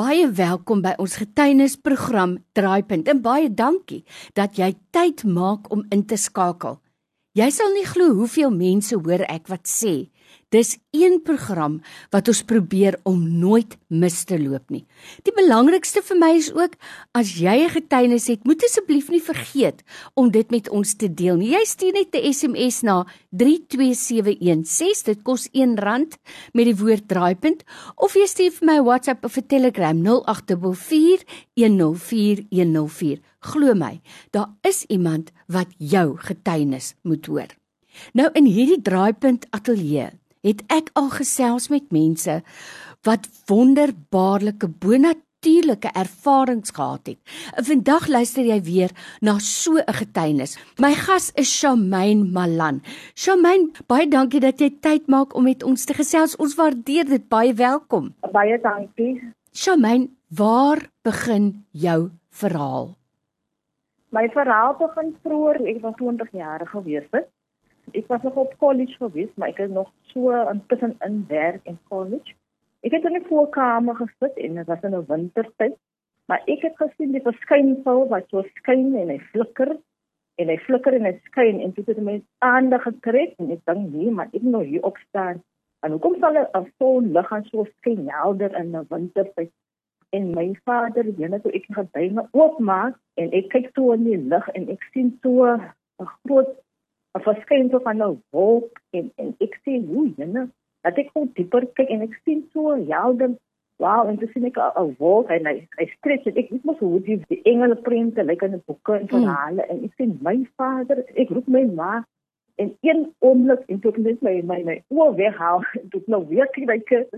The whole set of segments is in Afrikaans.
Baie welkom by ons getuienisprogram Draaipunt en baie dankie dat jy tyd maak om in te skakel. Jy sal nie glo hoeveel mense hoor ek wat sê Dis een program wat ons probeer om nooit mis te loop nie. Die belangrikste vir my is ook as jy 'n getuienis het, moet asseblief nie vergeet om dit met ons te deel nie. Jy stuur net 'n SMS na 32716. Dit kos R1 met die woord draaipunt of jy stuur vir my WhatsApp of 'n Telegram 0824104104. Glo my, daar is iemand wat jou getuienis moet hoor. Nou in hierdie draaipunt ateljee het ek al gesels met mense wat wonderbaarlike bonatuurlike ervarings gehad het. En vandag luister jy weer na so 'n getuienis. My gas is Shamaine Malan. Shamaine, baie dankie dat jy tyd maak om met ons te gesels. Ons waardeer dit baie welkom. Baie dankie. Shamaine, waar begin jou verhaal? My verhaal begin vroeër, ek was 20 jaar gewees het ek was nog op college gewees, maar ek het nog so intussen in werk en college. Ek het in 'n voorkamer gesit en dit was in 'n wintertyd, maar ek het gesien die verskynsel wat so skyn en hy flikker en hy flikker en hy skyn en dit het my aandag getrek en ek dink nee, maar ek nou hier opstaan. En hoekom sal 'n son lig aan so skyn helder in 'n wintertyd? En my vader, jy net ek gaan byna oopmaak en ek kyk toe in die lig en ek sien so 'n groot 'n verskynsel van 'n wolk en en ek sien hoe jene dat ek goed dieper kyk en ek sien so helder. Wow en dis net 'n wolk. En hy hy stretch dit ek moet hoe die, die engele prente lyk in die boeke en verhale mm. en ek sien my vader ek roep my ma en een oomblik en toe net my my my oor weghaal. En toe nou weer kyk ek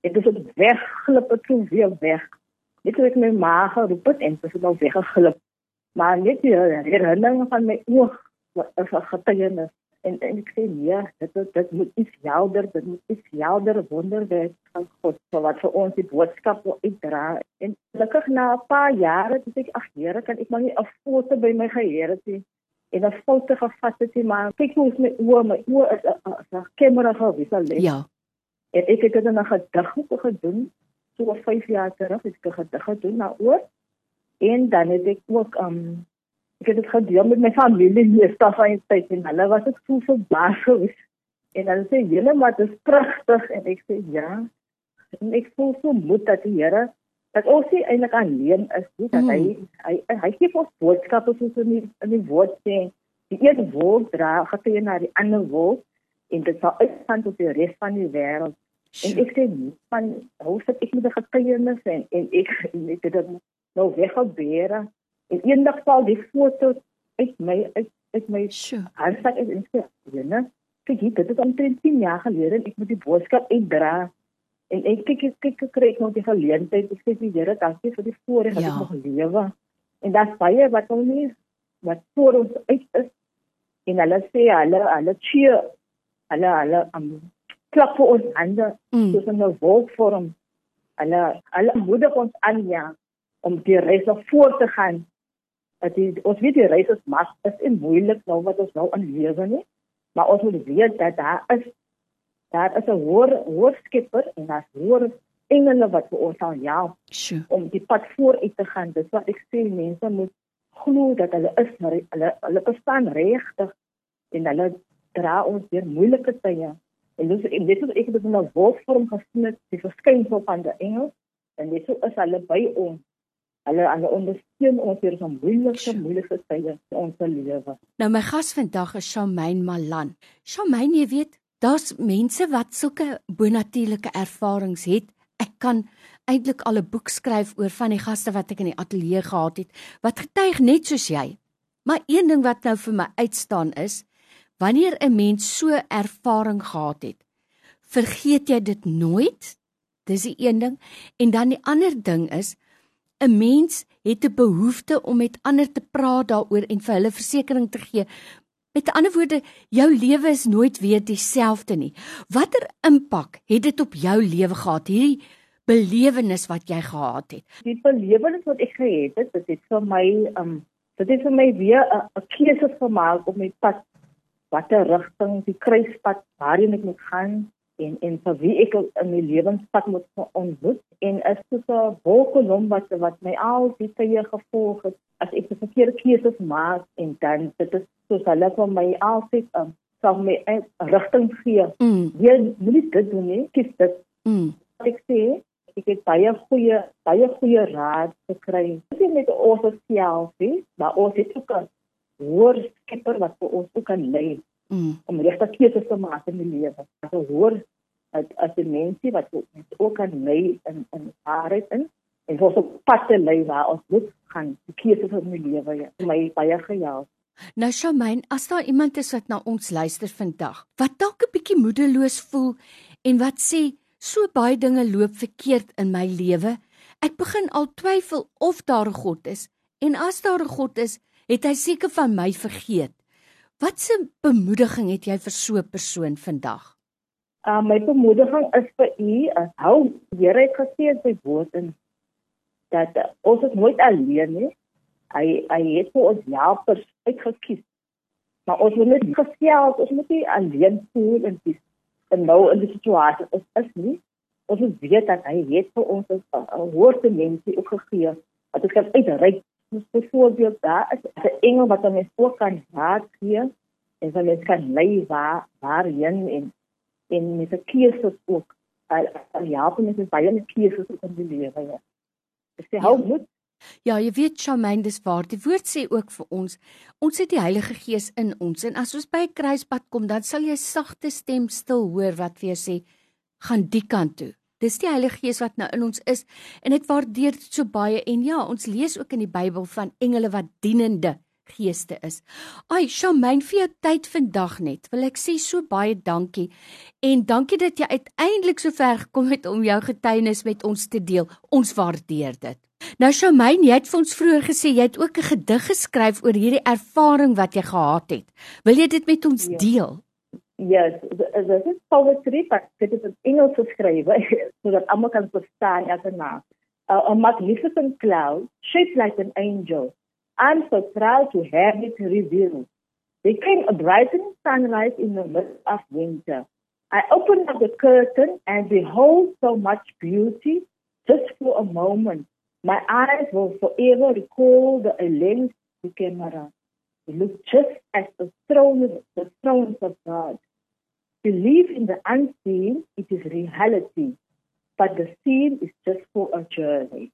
dit is wegglip het toe weer weg. Net toe ek my ma geroep het en dit is nou weggeglip. Maar net die herinnering van my oog getuienis en en ek sê nee, dit dit, moet iets helder, dit moet iets helder wonderwerk van God so wat vir ons die boodskap wil uitdra. En gelukkig na 'n paar jare het ek ag Here, kan ek maar nie 'n foto by my geheer het nie en 'n foto gevat het nie, maar kyk hoe my oë, my oë is 'n kamera gewees al. Ja. En ek het dit in 'n gedig gedoen so 5 jaar terug, ek het 'n gedig gedoen na oor en dan het ek ook um ek het dit gedeel met my familie hier staf van tyd en hulle was ek so verbaas gewees. En hulle sê julle maar dit is pragtig en ek sê ja. En ek voel so moed dat die Here dat ons nie eintlik alleen is nie dat hy mm. hy hy, hy gee ons boodskappe soos in die in die woord sê die een woord dra gaan na die ander woord en dit sal uitgaan tot die res van die wêreld. En ek sê van hoe sit ek met die getuienis en en ek net dit nou weggebeere En eendag sal die foto uit my uit uit my handsak is en sê, "Jene, kyk hier, dit is omtrent 10 jaar gelede en ek moet die boodskap uitdra." En ek kyk ek kyk ek kry nog die geleentheid. Ek sê die Here, dankie vir die voorreg dat ja. ek nog lewe. En daar's baie wat ons nie wat voor ons uit is. En hulle sê hulle hulle cheer hulle hulle um, klap vir ons hande mm. soos 'n wolkvorm. Hulle hulle moedig ons aan ja om die reis nog voort te gaan dat die ons weet die reis is mas is en moeilik nou wat ons nou aan lewe nie maar ons moet weet dat daar is daar is 'n hoër hoër skepper en daar's hoër engele wat vir ons al ja sure. om die pad vooruit te gaan. Dis wat ek sê mense moet glo dat hulle is hulle hulle bestaan regtig en hulle dra ons deur moeilike tye. En dis en dit is ek het dit in 'n wolkvorm gesien die verskynsel van die engele en dit is hulle by ons Hulle hulle ondersteun ons hier in moeilike moeilike tye in ons lewe. Nou my gas vandag is Shamaine Malan. Shamaine, jy weet, daar's mense wat sulke bonatuurlike ervarings het. Ek kan eintlik al 'n boek skryf oor van die gaste wat ek in die ateljee gehad het wat getuig net soos jy. Maar een ding wat nou vir my uitstaan is, wanneer 'n mens so ervaring gehad het, vergeet jy dit nooit? Dis die een ding en dan die ander ding is 'n mens het 'n behoefte om met ander te praat daaroor en vir hulle versekering te gee. Met ander woorde, jou lewe is nooit weer dieselfde nie. Watter impak het dit op jou lewe gehad hierdie belewenis wat jy gehad het? Die belewenis wat ek gehad het, dit het vir my um dit het vir my weer 'n keuse gemaak om my pad watter rigting die kruispad waarheen ek moet gaan en en vir wie ek in my lewenspad moet ontmoet en is dit 'n wolkolom wat wat my al die tye gevolg het as ek verkeerde keuses maak en dan dit is soos hulle vir my altyd um, sal my rigting gee. Mm. Jy moet dit doen nie, kies dit. Mm. Ek sê ek het baie goeie baie goeie raad gekry. Dit is met ons self, maar ons het ook 'n hoër skepper wat vir ons ook kan lei mm. om regte keuses te maak in die lewe. So hoor as as die mense wat ons ook kan lei in in waarheid in en ons op pad te lei waar ons moet gaan die keuses in die lewe ja. my baie gejaag. Nou Shamaine, as daar iemand is wat na ons luister vandag, wat dalk 'n bietjie moedeloos voel en wat sê so baie dinge loop verkeerd in my lewe, ek begin al twyfel of daar 'n God is en as daar 'n God is, het hy seker van my vergeet. Watse bemoediging het jy vir so 'n persoon vandag? Uh, my bemoediging is vir u, as hou Here het gesê in sy woord en dat uh, ons is nooit alleen nie. Hy hy het vir ons helpers uitgekies. Maar ons moet net gesels, ons moet nie alleen voel en dis en nou in die situasie is is nie. Ons moet weet dat hy het vir ons 'n hoogte mensie ook gegee. Dat ons kan uitreik Dus bijvoorbeeld daar is de engel wat dan ook kan raad gee en dan mens kan lei waar waarheen en en met de keuses ook. Ja, met is baie met keuses ook in die lewe. Ja. Dis die hou moet Ja, jy weet Charmaine, dis waar. Die woord sê ook vir ons, ons het die Heilige Gees in ons en as ons by 'n kruispunt kom, dan sal jy sagte stem stil hoor wat vir jou sê, gaan die kant toe. Dis die Heilige Gees wat nou in ons is en ek waardeer dit so baie en ja, ons lees ook in die Bybel van engele wat dienende geeste is. Ai, Shamaine vir jou tyd vandag net. Wil ek sê so baie dankie en dankie dat jy uiteindelik so ver gekom het om jou getuienis met ons te deel. Ons waardeer dit. Nou Shamaine, jy het vir ons vroeër gesê jy het ook 'n gedig geskryf oor hierdie ervaring wat jy gehad het. Wil jy dit met ons ja. deel? Yes, this is poetry, but it is in English geschreven, so that almal kan verstaan as 'n naam. A magnificent cloud, shaped like an angel. I'm so proud to have it revealed. Became a brightening sunrise in the midst of winter. I opened up the curtain and behold so much beauty just for a moment. My eyes will forever recall the the camera. It looked just as the throne, the thrones of God. Believe in the unseen, it is reality, but the seen is just for a journey.